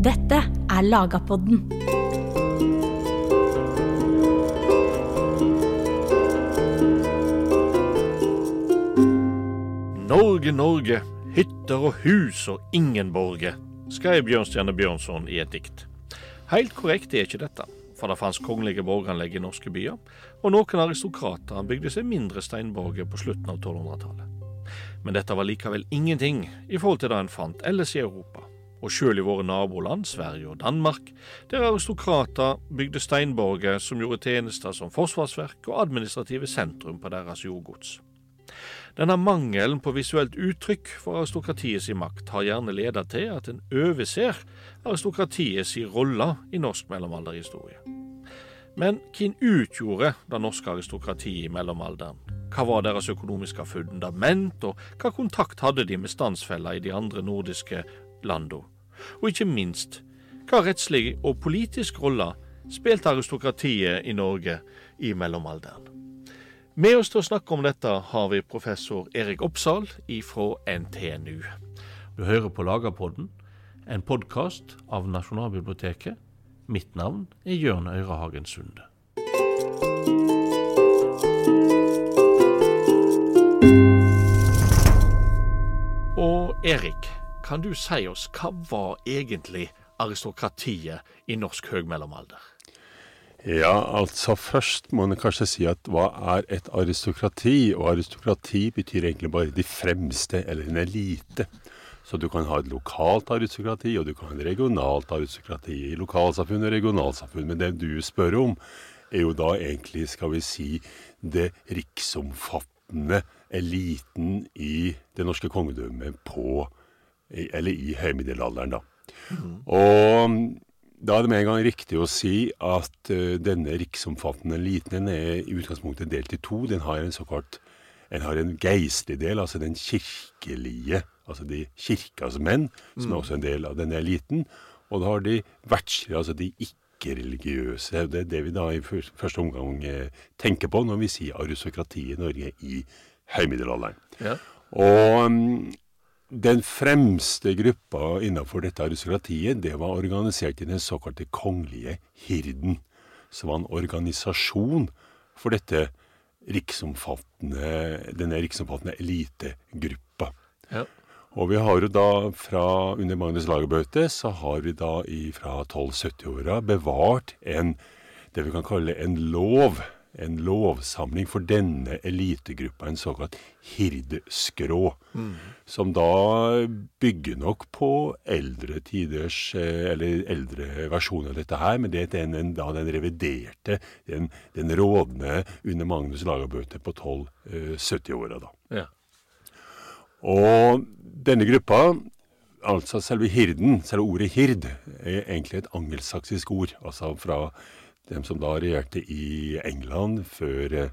Dette er Lagapodden. Norge, Norge, hytter og hus og ingen borge, skrev Bjørnstjerne Bjørnson i et dikt. Helt korrekt er ikke dette, for det fantes kongelige borganlegg i norske byer, og noen aristokrater bygde seg mindre steinborger på slutten av 1200-tallet. Men dette var likevel ingenting i forhold til det en fant ellers i Europa, og sjøl i våre naboland, Sverige og Danmark, der aristokrater bygde steinborger som gjorde tjenester som forsvarsverk og administrative sentrum på deres jordgods. Denne mangelen på visuelt uttrykk for aristokratiets makt har gjerne ledet til at en overser aristokratiets rolle i norsk mellomalderhistorie. Men hvem utgjorde det norske aristokratiet i mellomalderen? Hva var deres økonomiske fundament, og hva kontakt hadde de med standsfeller i de andre nordiske landene? Og ikke minst, hva rettslig og politisk rolle spilte aristokratiet i Norge i mellomalderen? Med oss til å snakke om dette har vi professor Erik Oppsal fra NTNU. Du hører på Lagerpodden, en podkast av Nasjonalbiblioteket. Mitt navn er Jørn Øyrehagen Sunde. Og Erik, kan du si oss hva var egentlig aristokratiet i norsk høgmellomalder? Ja, altså først må en kanskje si at hva er et aristokrati? Og aristokrati betyr egentlig bare de fremste, eller en elite. Så du kan ha et lokalt aristokrati, og du kan ha et regionalt aristokrati i lokalsamfunn og regionalsamfunn. Men det du spør om, er jo da egentlig, skal vi si, det riksomfattende eliten i det norske kongedømmet på Eller i høymiddelalderen, da. Mm. Og da er det med en gang riktig å si at uh, denne riksomfattende eliten er i utgangspunktet delt i to. Den har en såkalt en har en geistlig del, altså den kirkelige, altså de kirkas menn, som mm. er også en del av denne eliten. Og da har de verdslige, altså de ikke-religiøse. Det er det vi da i første omgang eh, tenker på når vi sier aristokrati i Norge i høymiddelalderen. Ja. Og um, den fremste gruppa innenfor dette aristokratiet, det var organisert i den såkalte kongelige hirden, som var en organisasjon for dette riksomfattende, denne riksomfattende elitegruppa. Ja. Og vi har jo da fra under Magnus Lagerbøte, så har vi da fra 1270-åra bevart en, det vi kan kalle en lov en lovsamling for denne elitegruppa, en såkalt hirdeskrå, mm. som da bygger nok på eldre tiders, eh, eller eldre versjoner av dette her, men det er den, da den reviderte, den, den rådende under Magnus Lagerbøte på 1270-åra, eh, da. Ja. Og denne gruppa Altså selve hirden, selve ordet hird, er egentlig et angelsaksisk ord. Altså fra dem som da regjerte i England før eh,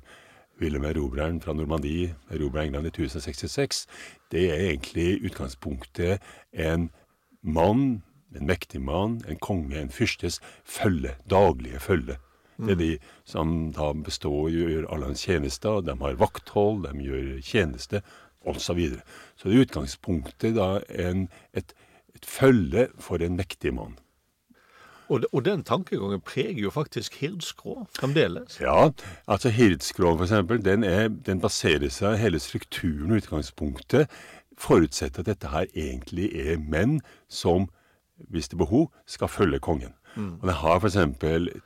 Wilhelm Erobreren fra Normandie erobra England i 1066, det er egentlig i utgangspunktet en mann, en mektig mann, en konge, en fyrstes følge, daglige følge. Det er de som da består og gjør alle hans tjenester. De har vakthold, de gjør tjeneste, osv. Så, videre. så det er utgangspunktet da en, et, et følge for en mektig mann. Og, og, den tankegangen preger jo faktisk Hirdskrå fremdeles. Ja, altså Hirdskrå eksempel, den, er, den baserer seg hele strukturen og utgangspunktet forutsetter at dette her egentlig er menn som, hvis det er behov, skal følge kongen. Mm. Og Den har f.eks.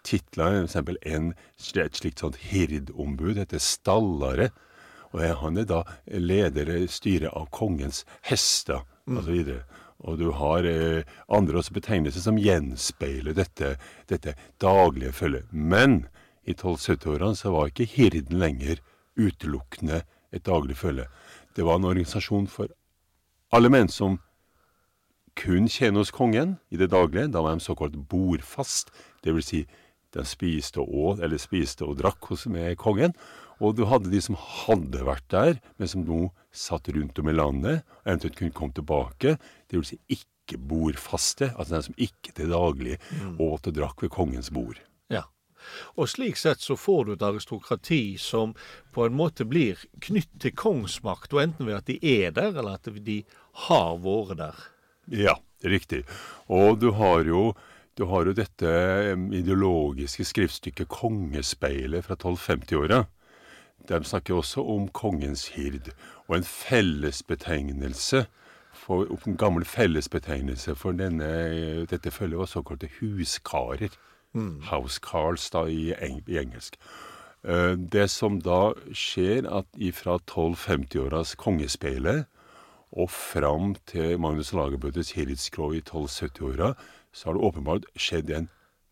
titler, f.eks. En, et slikt sånt hirdombud, heter Stallare. Og han er da leder, styret av kongens hester, mm. osv. Og du har eh, andre også betegnelser som gjenspeiler dette, dette daglige følget. Men i 1270-årene så var ikke hirden lenger utelukkende et daglig følge. Det var en organisasjon for alle menn som kun tjener hos kongen i det daglige. Da var de såkalt bordfast. Vil si, de spiste og, eller spiste og drakk hos med kongen. Og du hadde de som hadde vært der, men som nå satt rundt om i landet, og eventuelt kunne komme tilbake. Det vil si ikke bordfaste, altså den som ikke til daglig mm. åt og drakk ved kongens bord. Ja. Og slik sett så får du et aristokrati som på en måte blir knytt til kongsmakt, og enten ved at de er der, eller at de har vært der. Ja, riktig. Og du har jo, du har jo dette ideologiske skriftstykket 'Kongespeilet' fra 1250-åra. De snakker også om kongens hird. Og en fellesbetegnelse for, en gammel fellesbetegnelse for denne, dette følget var såkalte huskarer. Mm. Housecars da i, eng, i engelsk. Uh, det som da skjer, at ifra 1250-åras Kongespeilet og fram til Magnus Lagerbøttes Hirdskrå i 1270-åra, så har det åpenbart skjedd en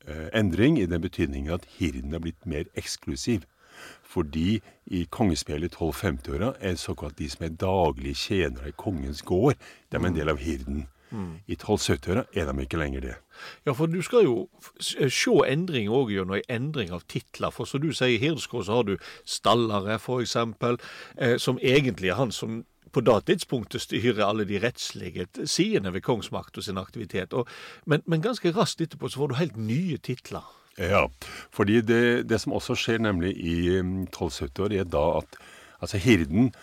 uh, endring i den betydningen at hirden er blitt mer eksklusiv. Fordi i kongespeilet 1250-åra er såkalt de som er daglige tjenere i kongens gård, de er en del av hirden. Mm. I 1270-åra er de ikke lenger det. Ja, for du skal jo se endring òg gjennom ei endring av titler. For som du sier, i Hirdskå så har du Stallare, eksempel, eh, som egentlig er han som på det tidspunktet styrer alle de rettslige sidene ved kongsmakta sin aktivitet. Og, men, men ganske raskt etterpå så får du helt nye titler. Ja, fordi det, det, som også skjer nemlig i 1270-år, er da at altså hirden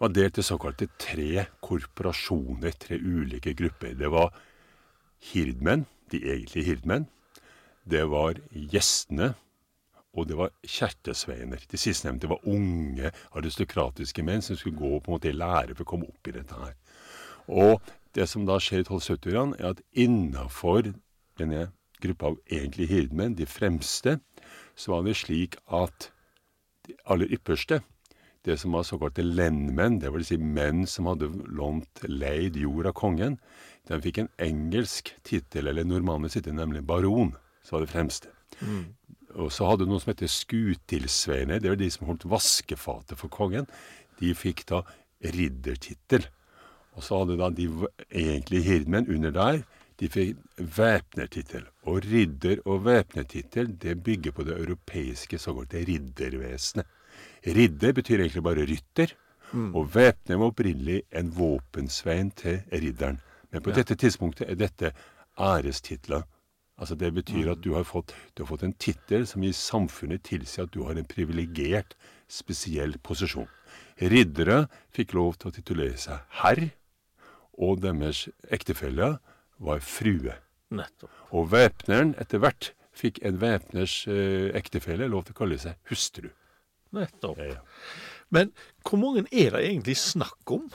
var delt i såkalte tre korporasjoner, tre ulike grupper. Det var hirdmenn, de egentlige hirdmenn. Det var gjestene, og det var kjertesveiner. De sistnevnte var unge, aristokratiske menn som skulle gå på en måte i lære for å komme opp i dette her. Og det som da skjer i 1270-årene, er at innafor denne gruppe av egentlig hirdmenn, de fremste, så var det slik at de aller ypperste, det som var såkalte lendmenn, det vil Si menn som hadde lånt leid jord av kongen, de fikk en engelsk tittel, eller normannisk tittel, nemlig baron, som var det fremste. Mm. Og så hadde du noe som heter skutilsveiner, det var de som holdt vaskefatet for kongen. De fikk da riddertittel. Og så hadde da de egentlige hirdmenn under der, de fikk væpnertittel. Og ridder og væpnertittel det bygger på det europeiske såkalte riddervesenet. Ridder betyr egentlig bare rytter. Mm. Og væpner var opprinnelig en våpensvein til ridderen. Men på ja. dette tidspunktet er dette ærestitler. Altså Det betyr mm. at du har fått, du har fått en tittel som i samfunnet tilsier at du har en privilegert, spesiell posisjon. Riddere fikk lov til å titulere seg herr, og deres ektefeller var frue. Nettopp. Og væpneren etter hvert fikk en væpners eh, ektefelle lov til å kalle seg hustru. Nettopp. Ja, ja. Men hvor mange er det egentlig snakk om?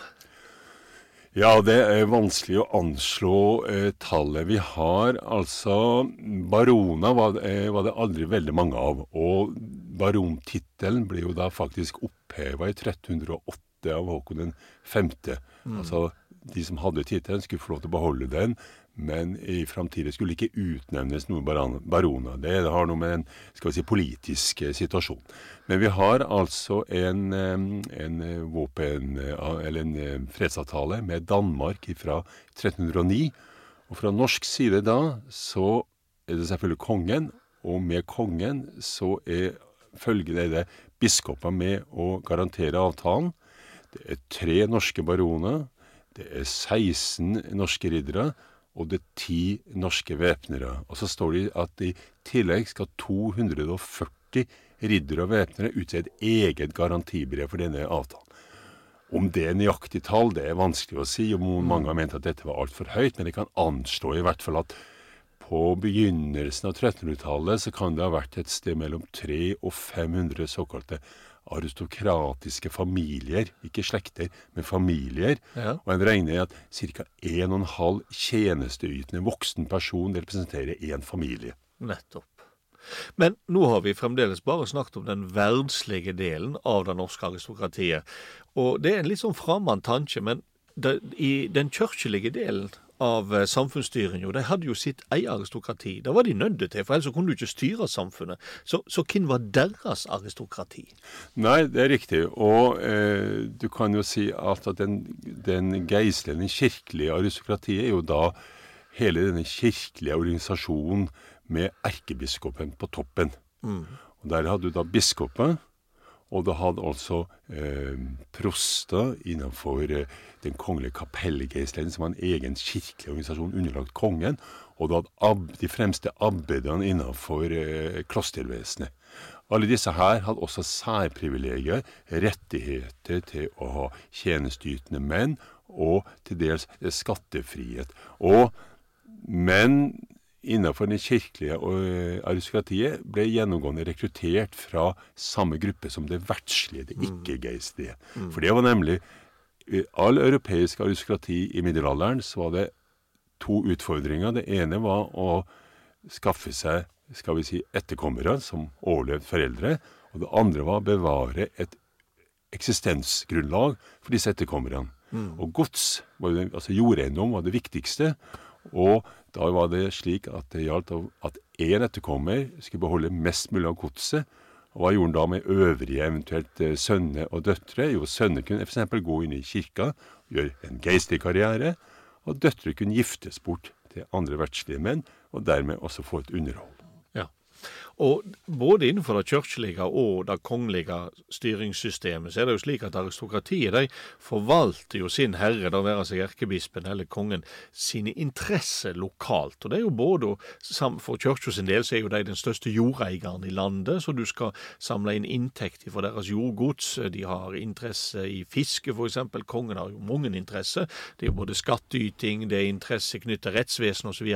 Ja, det er vanskelig å anslå eh, tallet. Vi har altså Baroner var, eh, var, det aldri veldig mange av. Og barontittelen ble jo da faktisk oppheva i 1308 av Håkon 5. Mm. Altså de som hadde tittelen, skulle få lov til å beholde den, men i framtida skulle ikke utnevnes noen baroner. Det har noe med den skal vi si, politiske situasjonen. Men vi har altså en, en våpen, eller en fredsavtale med Danmark fra 1309. Og fra norsk side da så er det selvfølgelig kongen, og med kongen så er følgende det biskoper med å garantere avtalen. Det er tre norske baroner. Det er 16 norske riddere, og det er 10 norske væpnere. Og så står det at i tillegg skal 240 riddere og væpnere et eget garantibrev for denne avtalen. Om det er nøyaktig tall, det er vanskelig å si. Mange har ment at dette var altfor høyt, men det kan anslå i hvert fall at på begynnelsen av 1300-tallet så kan det ha vært et sted mellom 300 og 500 såkalte aristokratiske familier. Ikke slekter, men familier. Ja. Og en regner at ca. 1,5 tjenesteytende voksen person representerer én familie. Nettopp. Men nå har vi fremdeles bare snakket om den verdslige delen av det norske aristokratiet. Og det er en litt sånn framand tanke, men det, i den kirkelige delen av eh, Jo, de hadde jo sitt eget aristokrati. Det var de nødde til, for ellers kunne du ikke styre samfunnet. Så, så hvem var deres aristokrati? Nei, det er riktig. Og eh, du kan jo si at den, den geistlige, kirkelige aristokratiet er jo da hele denne kirkelige organisasjonen med erkebiskopen på toppen. Mm. Og Der hadde du da biskopen, og det hadde altså eh, proster innenfor eh, den kongelige kapellgeistlederen, som var en egen kirkelig organisasjon underlagt kongen. Og du hadde de fremste abbedene innenfor eh, klostervesenet. Alle disse her hadde også særprivilegier, rettigheter til å ha tjenesteytende menn, og til dels skattefrihet. Og, men innenfor det kirkelige eh, aristokratiet ble gjennomgående rekruttert fra samme gruppe som det verdslige, det mm. ikke-geistlige. Mm. For det var nemlig i all europeisk aristokrati i middelalderen så var det to utfordringer. Det ene var å skaffe seg skal vi si, etterkommere som overlevde foreldre. Og det andre var å bevare et eksistensgrunnlag for disse etterkommerne. Mm. Og gods, altså jordeiendom, var det viktigste. Og da var det slik at det gjaldt at én etterkommer skulle beholde mest mulig av godset. Og hva gjorde han da med øvrige eventuelt eh, sønner og døtre? Jo, sønner kunne f.eks. gå inn i kirka, gjøre en geistlig karriere. Og døtre kunne giftes bort til andre verdslige menn, og dermed også få et underhold. Og både innenfor det kirkelige og det kongelige styringssystemet så er det jo slik at aristokratiet de forvalter jo sin herre, det være seg erkebispen eller kongen, sine interesser lokalt. Og det er jo både, For kirka sin del så er jo de den største jordeieren i landet, så du skal samle inn inntekt fra deres jordgods. De har interesse i fiske, f.eks. Kongen har jo mange interesser. Det er jo både skattyting, det er interesse knyttet til rettsvesen osv.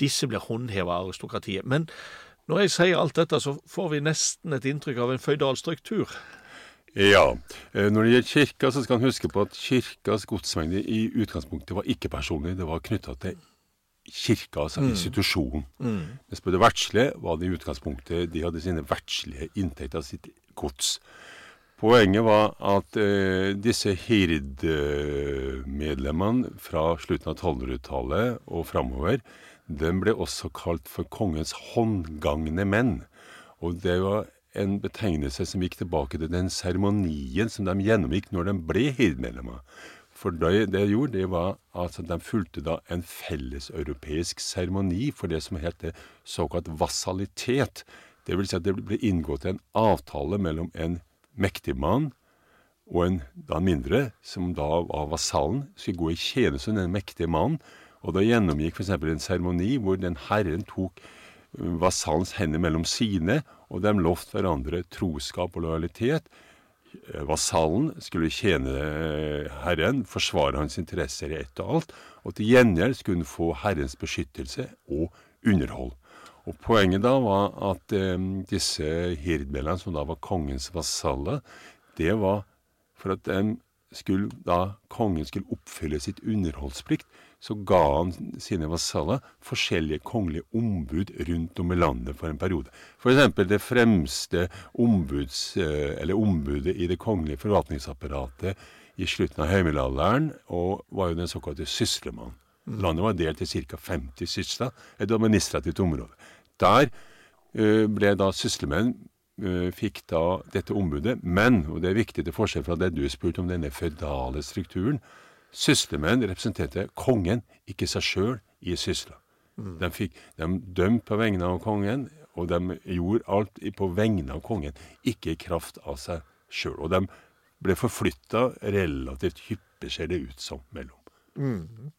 Disse blir håndheva av aristokratiet. Men når jeg sier alt dette, så får vi nesten et inntrykk av en føydal struktur. Ja. Eh, når det gjelder kirka, så skal en huske på at kirkas godsmengde i utgangspunktet var ikke personlig. Det var knytta til kirka, altså mm. institusjonen. Mm. Mens på det verdslige var det i utgangspunktet De hadde sine verdslige inntekter, sitt gods. Poenget var at eh, disse hirdmedlemmene fra slutten av 1200-tallet og framover den ble også kalt for kongens håndgangne menn. Og det var en betegnelse som gikk tilbake til den seremonien som de gjennomgikk når de ble hirdmedlemmer. For det de gjorde, det var at de fulgte da en felleseuropeisk seremoni for det som heter såkalt vassalitet. Det vil si at det ble inngått en avtale mellom en mektig mann og en da mindre, som da var vasallen, skulle gå i tjeneste under den mektige mannen og da gjennomgikk f.eks. en seremoni hvor den herren tok eh, vasallens hender mellom sine, og de lovte hverandre troskap og lojalitet. Eh, vasallen skulle tjene eh, herren, forsvare hans interesser i ett og alt, og til gjengjeld skulle hun få herrens beskyttelse og underhold. Og Poenget da var at eh, disse hirdmellene, som da var kongens vasaller, det var for at skulle da kongen skulle oppfylle sitt underholdsplikt, så ga han sine vasaller forskjellige kongelige ombud rundt om i landet for en periode. F.eks. det fremste ombuds, eh, ombudet i det kongelige forvaltningsapparatet i slutten av høymiddelalderen var jo den såkalte syslemann. Landet var delt i ca. 50 sysler, et administrativt område. Der eh, ble da syslemenn eh, fikk da dette ombudet, men, og det er viktig til forskjell fra det du spurte om denne føydale strukturen, Syslemenn representerte kongen, ikke seg sjøl, i sysla. Mm. De, fikk, de dømte på vegne av kongen, og de gjorde alt på vegne av kongen, ikke i kraft av seg sjøl. Og de ble forflytta relativt hyppig, ser det ut som, mellom. Mm.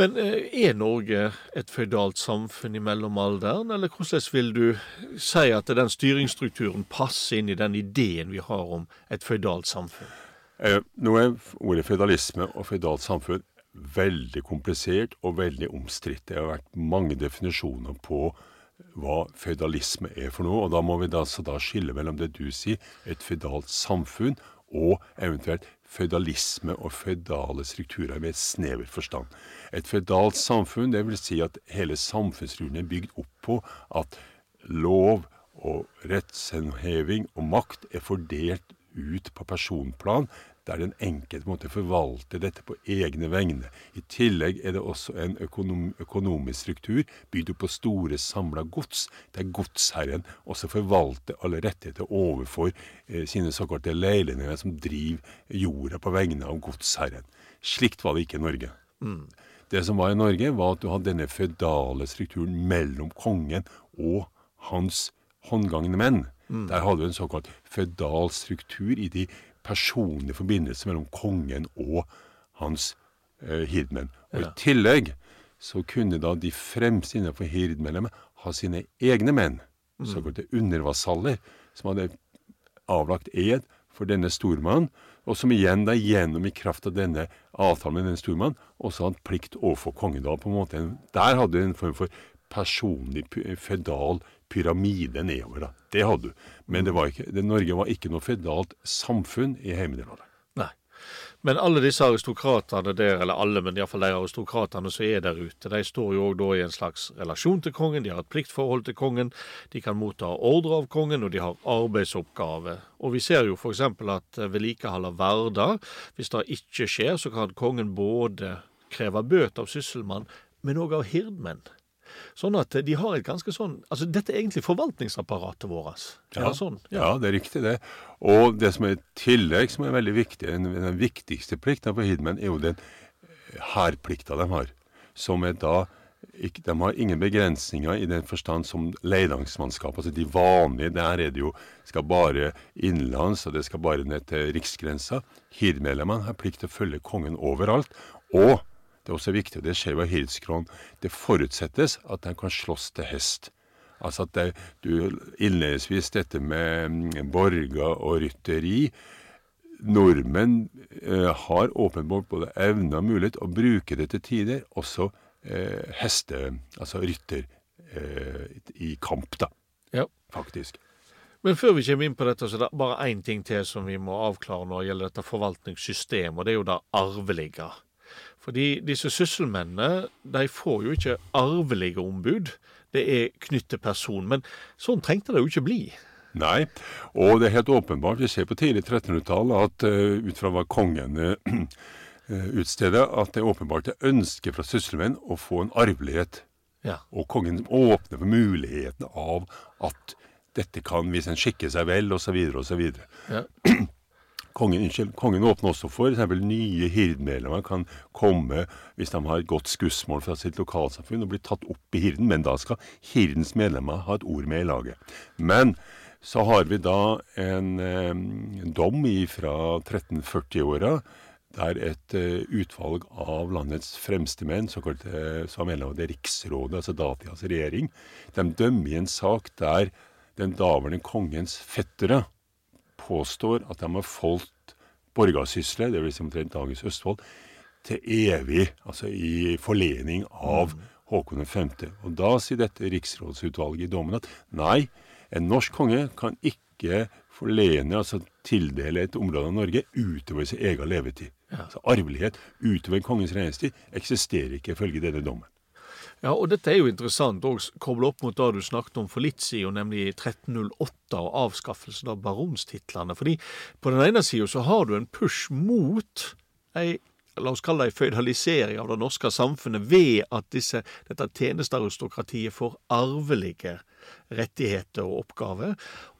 Men eh, er Norge et føydalt samfunn i mellomalderen, eller hvordan vil du si at den styringsstrukturen passer inn i den ideen vi har om et føydalt samfunn? Eh, nå er ordet føydalisme og føydalt samfunn veldig komplisert og veldig omstridt. Det har vært mange definisjoner på hva føydalisme er for noe. og Da må vi da, da skille mellom det du sier, et føydalt samfunn, og eventuelt føydalisme og føydale strukturer med et snevert forstand. Et føydalt samfunn, det vil si at hele samfunnsstrukturen er bygd opp på at lov og rettsheving og makt er fordelt ut på personplan, der den enkelte måtte forvalte dette på egne vegne. I tillegg er det også en økonom, økonomisk struktur bygd opp på store, samla gods, der godsherren også forvalter alle rettigheter overfor eh, sine såkalte leilendinger som driver jorda på vegne av godsherren. Slikt var det ikke i Norge. Mm. Det som var i Norge, var at du hadde denne fødale strukturen mellom kongen og hans håndgangende menn. Mm. Der hadde du en såkalt fødal struktur i de personlige forbindelse mellom kongen og hans eh, hirdmenn. Og ja. I tillegg så kunne da de fremste innenfor hirdmedlemmet ha sine egne menn, mm. såkalte undervasaller, som hadde avlagt ed for denne stormannen, og som igjen da gjennom i kraft av denne avtalen med denne stormannen også hadde plikt overfor kongen. Da, på en måte, Der hadde du en form for personlig fødal pyramide nedover. da. Det hadde du. Men det var ikke, det, Norge var ikke noe fedalt samfunn i Heimevernet. Nei. Men alle disse aristokratene der, eller alle, men iallfall de aristokratene som er der ute, de står jo òg da i en slags relasjon til kongen, de har et pliktforhold til kongen, de kan motta ordre av kongen, og de har arbeidsoppgaver. Og vi ser jo f.eks. at vedlikehold av verder, hvis det ikke skjer, så kan kongen både kreve bøter av sysselmann, men òg av hirdmenn. Sånn at de har et ganske sånn Altså, dette er egentlig forvaltningsapparatet vårt. Ja, sånn, ja. ja, det er riktig, det. Og det som er i tillegg, som er veldig viktig, den, den viktigste plikten for Hidmen, er jo den hærplikta de har. Som er da ikke, De har ingen begrensninger i den forstand som leidangsmannskap. Altså de vanlige, der er det jo skal bare innenlands, og det skal bare ned til riksgrensa. Hirdmedlemmene har plikt til å følge kongen overalt. Og det er også viktig, og det skjer ved av det forutsettes at den kan slåss til hest. Altså at det, du innledningsvis dette med mm, borger og rytteri Nordmenn eh, har åpenbart både evne og mulighet å bruke det til tider, også eh, heste... Altså rytter eh, i kamp, da. Ja. Faktisk. Men før vi kommer inn på dette, så er det bare én ting til som vi må avklare når det gjelder dette forvaltningssystemet, og det er jo det arvelige. Fordi disse sysselmennene de får jo ikke arvelige ombud. Det er knyttet til person. Men sånn trengte det jo ikke bli. Nei, og det er helt åpenbart, vi ser på tidlig 1300-tall, at uh, ut fra hva kongen uh, utsteder, at det er åpenbart et ønske fra sysselmenn å få en arvelighet. Ja. Og kongen åpner for muligheten av at dette kan, hvis en skikker seg vel, osv., osv. Ja. Kongen, unnskyld, kongen åpner også for at nye hirdmedlemmer kan komme hvis de har et godt skussmål fra sitt lokalsamfunn og bli tatt opp i hirden, men da skal hirdens medlemmer ha et ord med i laget. Men så har vi da en, en dom fra 1340-åra der et uh, utvalg av landets fremste menn, såkalt, uh, som medlem av det riksrådet, altså datidas regjering, de dømmer i en sak der den daværende kongens fettere påstår at de har foldt det dvs. Si omtrent dagens Østfold, til evig, altså i forlening av mm. Håkon 5. Og da sier dette riksrådsutvalget i dommen at nei, en norsk konge kan ikke forlene, altså tildele et område av Norge utover sin egen levetid. Ja. Altså Arvelighet utover kongens regjeringstid eksisterer ikke, ifølge denne dommen. Ja, og dette er jo interessant å koble opp mot det du snakket om for litt siden, nemlig 1308 og avskaffelsen av baronstitlene. Fordi på den ene sida så har du en push mot ei la oss kalle det en føydalisering av det norske samfunnet ved at disse, dette tjenestearistokratiet får arvelige rettigheter og oppgaver.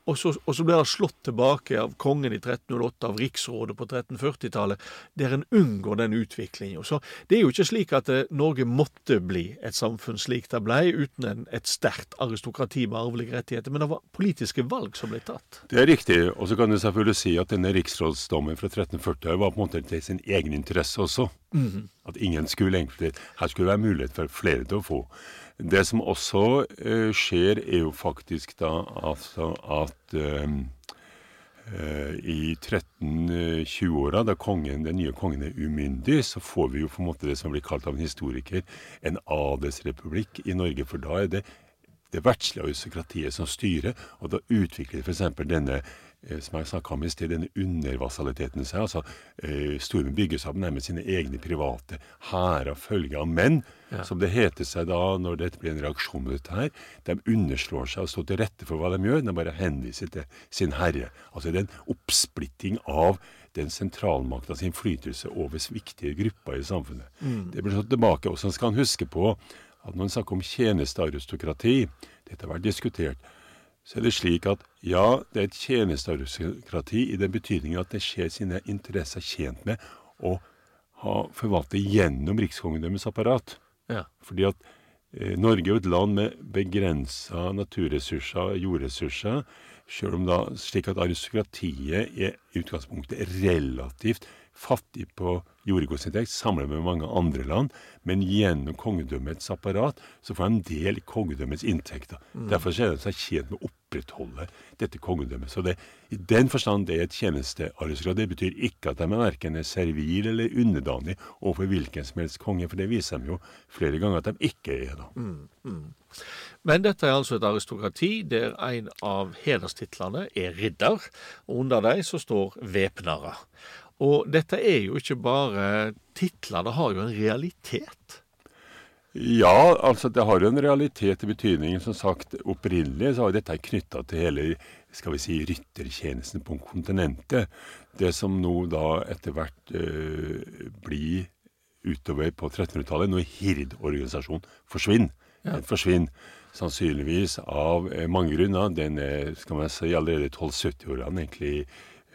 Og så, og så, blir det slått tilbake av kongen i 1308, av riksrådet på 1340-tallet, der en unngår den utviklinga. Så det er jo ikke slik at eh, Norge måtte bli et samfunn slik det ble, uten en, et sterkt aristokrati med arvelige rettigheter. Men det var politiske valg som ble tatt. Det er riktig. Og så kan du selvfølgelig si at denne riksrådsdommen fra 1340 var på en måte til sin egen interesse også. Mm -hmm. At ingen skulle egentlig Her skulle det være mulighet for flere til å få. Det som også uh, skjer, er jo faktisk da altså at uh, uh, i 1320-åra, da kongen, den nye kongen er umyndig, så får vi jo på en måte det som blir kalt av en historiker en adelsrepublikk i Norge. For da er det det verdslige aristokratiet som styrer, og da utvikler f.eks. denne Eh, som jeg snakka om i sted, denne undervassaliteten seg. Altså, eh, Stormen bygges opp nærmest sine egne private hærer følge av menn, ja. som det heter seg da når dette blir en reaksjon på dette her. De underslår seg og står til rette for hva de gjør. De bare henviser til sin herre. Altså det er en oppsplitting av den sentralmaktas innflytelse over viktige grupper i samfunnet. Mm. Det blir slått tilbake. Og så skal han huske på at når han snakker om tjenestearistokrati, dette har vært diskutert, så er det slik at ja, det er et tjenestearistokrati i den betydning at det skjer sine interesser tjent med å ha, forvalte gjennom rikskongedømmets apparat. Ja. Fordi at eh, Norge er jo et land med begrensa naturressurser, jordressurser, sjøl om da slik at aristokratiet er i utgangspunktet relativt fattig på jordgodsinntekt sammenlignet med mange andre land, men gjennom kongedømmets apparat så får de del i kongedømmets inntekter. Mm. Derfor kjenner han seg tjent med å opprettholde dette kongedømmet. Så det, i den forstand det er et tjenestearistokrat. Det betyr ikke at de er verken er servil eller underdanig overfor hvilken som helst konge, for det viser de jo flere ganger at de ikke er. da. Mm, mm. Men dette er altså et aristokrati der en av hederstitlene er ridder, og under dem så står væpnere. Og dette er jo ikke bare titler, det har jo en realitet. Ja, altså det har jo en realitet i betydningen. Som sagt, opprinnelig så har dette knytta til hele skal vi si, ryttertjenesten på kontinentet. Det som nå da etter hvert eh, blir utover på 1300-tallet, når hirdorganisasjonen forsvinner. Ja. Den forsvinner sannsynligvis av eh, mange grunner. Den er skal man si, allerede 1270-årene egentlig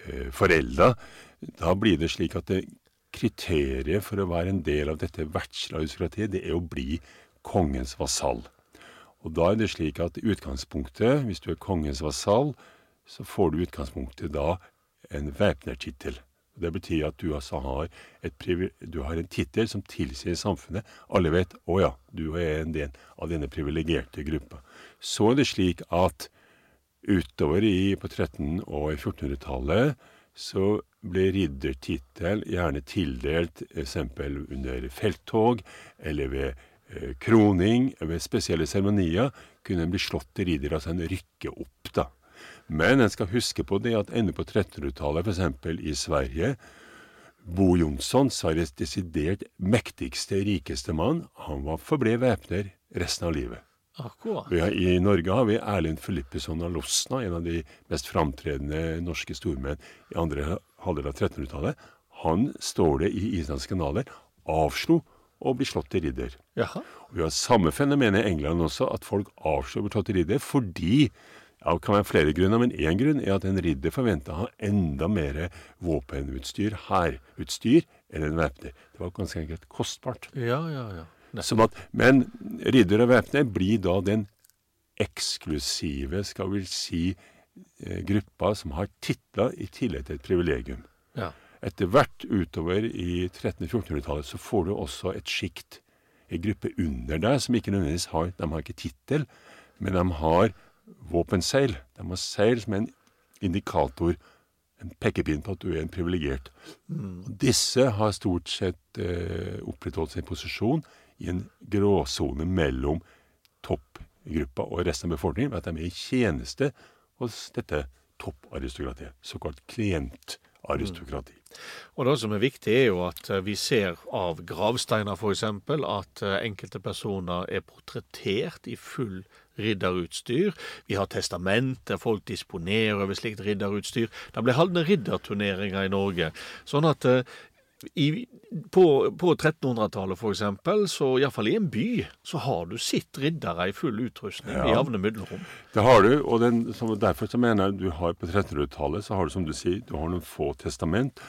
eh, forelda. Da blir det slik at det, kriteriet for å være en del av dette vertsaristokratiet, det er å bli kongens vasall. Og da er det slik at utgangspunktet, hvis du er kongens vasall, så får du utgangspunktet da en væpnertittel. Det betyr at du altså har, du har en tittel som tilsier samfunnet. Alle vet 'Å ja, du er en del av denne privilegerte gruppa'. Så er det slik at utover i, på 1300- og 1400-tallet så ble riddertittel gjerne tildelt eksempel under felttog eller ved eh, kroning. Ved spesielle seremonier kunne en bli slått til ridder, altså en rykke opp, da. Men en skal huske på det at ennå på 1300-tallet, f.eks. i Sverige Bo Jonsson, Sveriges desidert mektigste, rikeste mann, han var forble væpner resten av livet. Akkurat. I Norge har vi Erlend Filippesson av Losna, en av de mest framtredende norske stormenn i andre halvdel av 1300-tallet. Han står det i islandske kanaler avslo å bli slått til ridder. Jaha. Og vi har samme fenomen i England også, at folk avslår å bli slått til ridder fordi ja, Det kan være flere grunner, men én grunn er at en ridder forventa å ha enda mer våpenutstyr, hærutstyr, enn en væpner. Det var ganske enkelt kostbart. Ja, ja, ja. At, men ridder og væpner blir da den eksklusive, skal vi si, gruppa som har titler i tillegg til et privilegium. Ja. Etter hvert utover i 1300-1400-tallet så får du også et sjikt, en gruppe under deg, som ikke nødvendigvis har De har ikke tittel, men de har våpenseil. De har seil som en indikator, en pekepinn på at du er en privilegert. Mm. Disse har stort sett eh, opprettholdt sin posisjon i en gråsone mellom toppgruppa og resten av befolkningen ved at de er i tjeneste hos dette topparistokratiet, såkalt klientaristokrati. Mm. Og Det som er viktig, er jo at eh, vi ser av gravsteiner f.eks. at eh, enkelte personer er portrettert i full ridderutstyr. Vi har testament der folk disponerer over slikt ridderutstyr. Det ble holdne ridderturneringer i Norge. Sånn at eh, i, på, på 1300-tallet f.eks., så iallfall i en by, så har du sitt riddere i full utrustning ja, i jevne mellomrom. Det har du, og den, derfor så mener jeg du har på 1300-tallet så har du som du sier, du har noen få testament.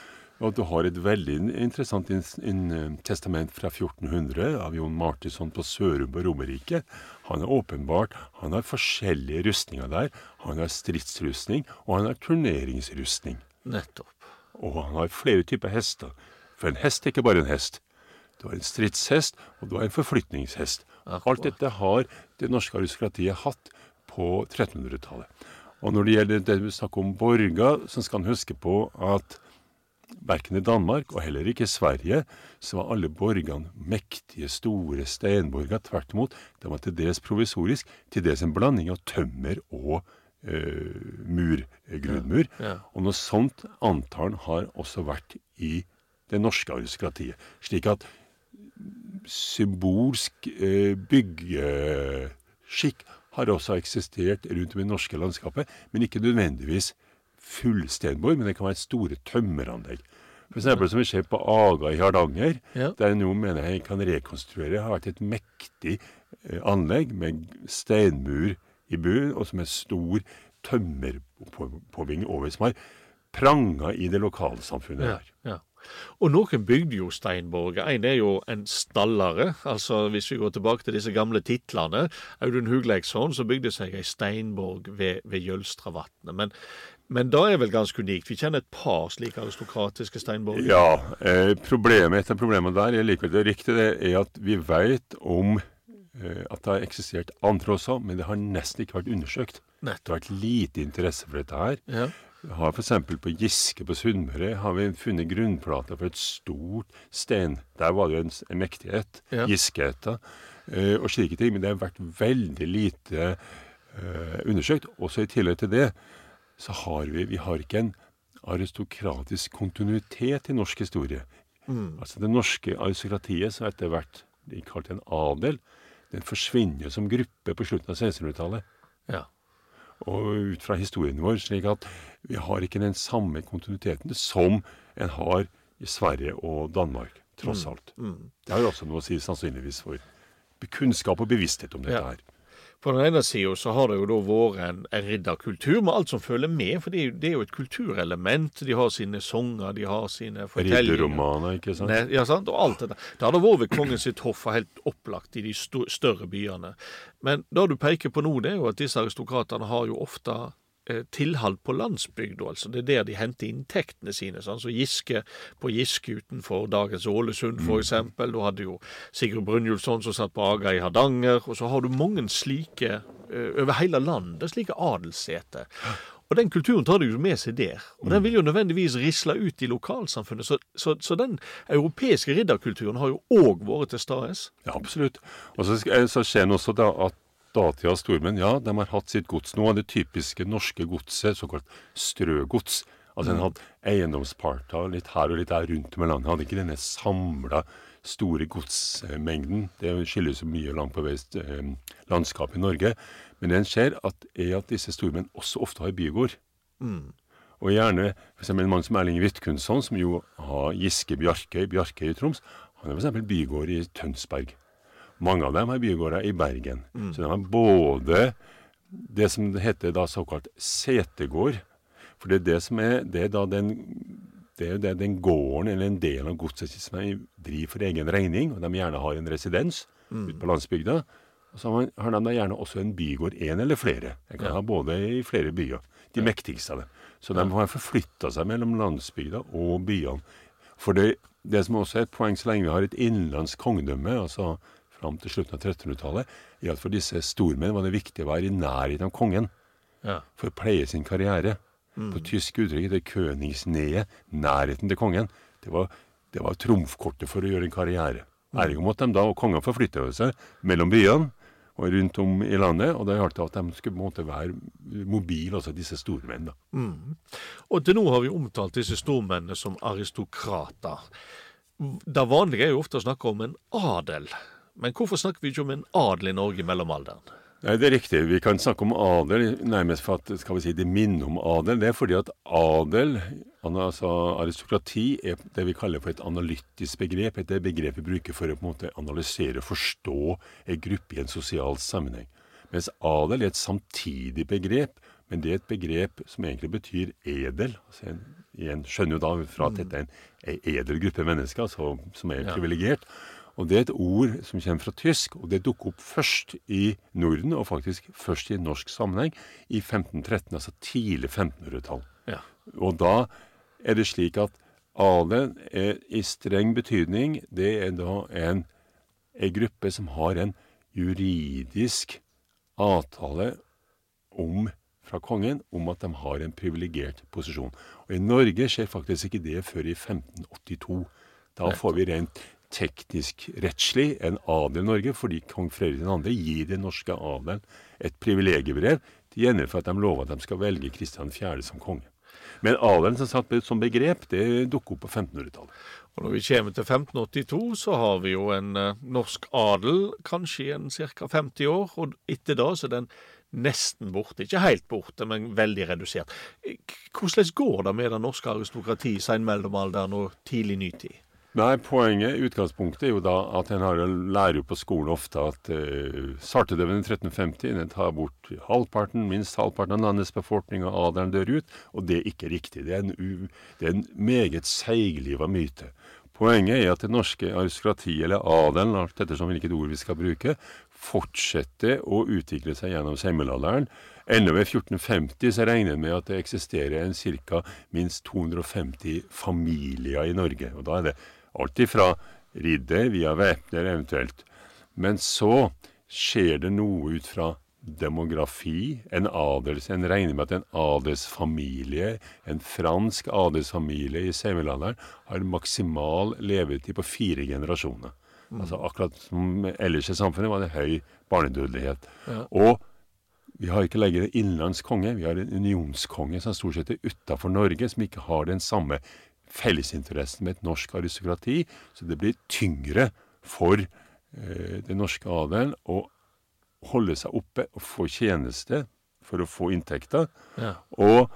Og du har et veldig interessant in, in, eh, testament fra 1400 av Jon Martinsson på Sørum på Romerike. Han er åpenbart Han har forskjellige rustninger der. Han har stridsrustning, og han har turneringsrustning. Nettopp. Og han har flere typer hester. For en hest er ikke bare en hest. Du har en stridshest, og du har en forflytningshest. Alt dette har det norske aristokratiet hatt på 1300-tallet. Og når det gjelder det vi snakker om borger, så skal en huske på at verken i Danmark og heller ikke i Sverige så var alle borgene mektige, store steinborger. Tvert imot, de var til dels provisorisk, til dels en blanding av tømmer og eh, mur, grunnmur. Ja, ja. Og noe sånt antall har også vært i det norske aristokratiet. Slik at symbolsk eh, byggeskikk har også eksistert rundt om i det norske landskapet, men ikke nødvendigvis fullstenborg, men det kan være store tømmeranlegg. For eksempel som vi ser på Aga i Hardanger, ja. der nå mener jeg kan rekonstruere, har vært et mektig eh, anlegg med steinmur i bunnen, og som er stor tømmerpåving over, som har pranga i det lokalsamfunnet her. Ja, ja. Og noen bygde jo steinborger. En er jo en stallare. Altså hvis vi går tilbake til disse gamle titlene. Audun Hugleiksson som bygde seg ei steinborg ved, ved Jølstravatnet. Men, men da er vel ganske unikt. Vi kjenner et par slike aristokratiske steinborger. Ja. Eh, problemet, etter problemet der er likevel det riktige, det er at vi veit om eh, at det har eksistert andre også, men det har nesten ikke vært undersøkt. Nettopp. Det har vært lite interesse for dette her. Ja. Vi har F.eks. på Giske på Sunnmøre har vi funnet grunnplater for et stort stein. Der var det jo en, en mektighet. Ja. Giskeæta. Eh, og slike ting. Men det har vært veldig lite eh, undersøkt. Også i tillegg til det så har vi Vi har ikke en aristokratisk kontinuitet i norsk historie. Altså Det norske aristokratiet, som etter hvert blir kalt en adel, den forsvinner som gruppe på slutten av 1600-tallet ja. Og ut fra historien vår, slik at vi har ikke den samme kontinuiteten som en har i Sverige og Danmark, tross alt. Det har jo også noe å si sannsynligvis for kunnskap og bevissthet om dette Ja. her. På den ene sida så har det jo da vært en, en ridderkultur med alt som følger med, for det er, jo, det er jo et kulturelement. De har sine sanger, de har sine fortellinger. Ridderromaner, ikke sant? Ne, ja, sant? Og alt dette. Det hadde vært ved kongen sitt hoff helt opplagt i de større byene. Men det du peker på nå, det er jo at disse aristokratene har jo ofte tilhold på landsbygda. Altså. Det er der de henter inntektene sine. Sånn. Så Giske på Giske utenfor dagens Ålesund, for eksempel. Du hadde jo Sigurd Brynjulfsson som satt på Aga i Hardanger. Og så har du mange slike eh, over hele landet, slike adelsseter. Og den kulturen tar de jo med seg der. Og den vil jo nødvendigvis risle ut i lokalsamfunnet. Så, så, så den europeiske ridderkulturen har jo òg vært til stede. Ja, absolutt. Og så, eh, så skjer det også da at datidas stormenn, ja, de har hatt sitt gods. Nå av det typiske norske godset såkalt strøgods. Altså en hadde eiendomsparter litt her og litt der rundt om i landet. Hadde ikke denne samla store godsmengden. Det skiller så mye langt på vei landskap i Norge. Men det en ser, at, er at disse stormenn også ofte har bygård. Og gjerne f.eks. en mann som Erling Vidkunsson, som jo har Giske Bjarkøy, Bjarkøy i Troms, han har f.eks. bygård i Tønsberg. Mange av dem har bygårder i Bergen. Så de har både det som heter da såkalt setegård. For det er det som er, det er da den det er jo det, den gården eller en del av godset som driver for egen regning, og de gjerne har en residens ute på landsbygda. Og så har de da gjerne også en bygård, én eller flere. De kan Ja. ha både i flere byer. De mektigste av dem. Så de har forflytta seg mellom landsbygda og byene. For det, det som også er et poeng så lenge vi har et innenlandsk kongedømme, altså fram til slutten av 1300-tallet, er at for disse stormenn var det viktig å være i nærheten av kongen Ja. for å pleie sin karriere. På tysk uttrykk det Königsnähe, nærheten til kongen. Det var, det var trumfkortet for å gjøre en karriere. Ergo måtte de da, og kongen forflytte seg mellom byene og rundt om i landet, og det gjaldt at de skulle på en måte være mobile, altså disse stormenn. da. Og til nå har vi omtalt disse stormennene som aristokrater. Det vanlige er jo ofte å snakke om en adel. Men hvorfor snakker vi ikke om en adel i Norge i mellomalderen? Nei, Det er riktig. Vi kan snakke om adel nærmest for at skal vi si, det minner om adel. Det er fordi at adel, altså aristokrati, er det vi kaller for et analytisk begrep. Et begrep vi bruker for å på en måte analysere og forstå en gruppe i en sosial sammenheng. Mens adel er et samtidig begrep, men det er et begrep som egentlig betyr edel. Altså en, en skjønner jo da fra at dette er en, en edel gruppe mennesker altså, som er Ja. Og det er et ord som kommer fra tysk, og det dukker opp først i Norden, og faktisk først i norsk sammenheng, i 1513, altså tidlig 1500-tall. Ja. Og da er det slik at adelen er i streng betydning, det er da en, en gruppe som har en juridisk avtale om, fra kongen om at de har en privilegert posisjon. Og i Norge skjer faktisk ikke det før i 1582. Da får vi rent teknisk rettslig en adel i Norge, fordi kong Fredrik 2. gir den norske adelen et privilegiebrev til gjengjeld for at de lover at de skal velge Kristian 4. som konge. Men adelen som satt som begrep, det dukker opp på 1500-tallet. Og når vi kommer til 1582, så har vi jo en eh, norsk adel, kanskje i en ca. 50 år, og etter da så er den nesten borte. Ikke helt borte, men veldig redusert. Eh, Hvordan går det med det norske aristokrati i senmellomalderen og tidlig nytid? Nei, poenget, utgangspunktet, er jo da at en lærer jo på skolen ofte at uh, svartedauden i 1350 den tar bort halvparten, minst halvparten av landets befolkning, og adelen dør ut. Og det er ikke riktig. Det er en, det er en meget seigliva myte. Poenget er at det norske aristokratiet, eller adelen, alt ettersom hvilket ord vi skal bruke, fortsetter å utvikle seg gjennom semmelalderen. Ennå ved 1450 så regner en med at det eksisterer en ca. minst 250 familier i Norge. Og da er det alt ifra ridder via væpner eventuelt. Men så skjer det noe ut fra demografi. En adels, en regner med at en adelsfamilie, en fransk adelsfamilie i Severlanderen, har maksimal levetid på fire generasjoner. Mm. Altså Akkurat som ellers i samfunnet var det høy barnedødelighet. Ja. Og vi har ikke lenger en innenlandskonge, vi har en unionskonge som stort sett er utafor Norge, som ikke har den samme fellesinteressen med et norsk aristokrati. Så det blir tyngre for eh, den norske adelen å holde seg oppe og få tjeneste for å få inntekter. Ja. Og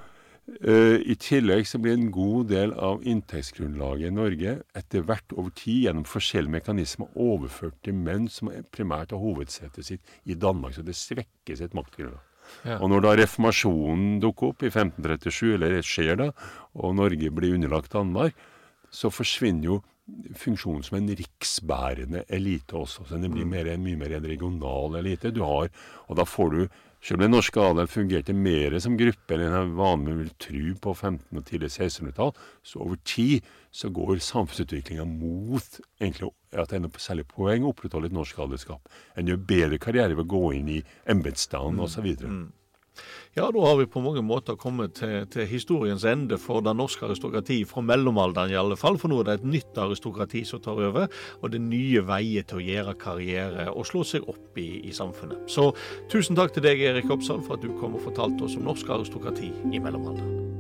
eh, I tillegg så blir en god del av inntektsgrunnlaget i Norge etter hvert over tid gjennom forskjellige mekanismer overført til menn som primært har hovedsetet sitt i Danmark. Så det svekker sitt maktgrunnlag. Ja. Og når da reformasjonen dukker opp i 1537, eller det skjer da, og Norge blir underlagt Danmark, så forsvinner jo funksjonen som en riksbærende elite også. Så det blir mm. mer, mye mer en regional elite. Du har, og da får du selv om den norske adel fungerte mer som gruppe enn en vanlig vil tro på 15- og tidlig 1600-tall, så over tid så går samfunnsutviklinga mot egentlig at det er noe særlig poeng å opprettholde et norsk adelskap. En gjør bedre karriere ved å gå inn i embetsstanden mm. osv. Ja, da har vi på mange måter kommet til, til, historiens ende for det norske aristokrati fra mellomalderen i alle fall. For nå er det et nytt aristokrati som tar over, og det er nye veier til å gjøre karriere og slå seg opp i, i samfunnet. Så tusen takk til deg, Erik Oppsal, for at du kom og fortalte oss om norsk aristokrati i mellomalderen.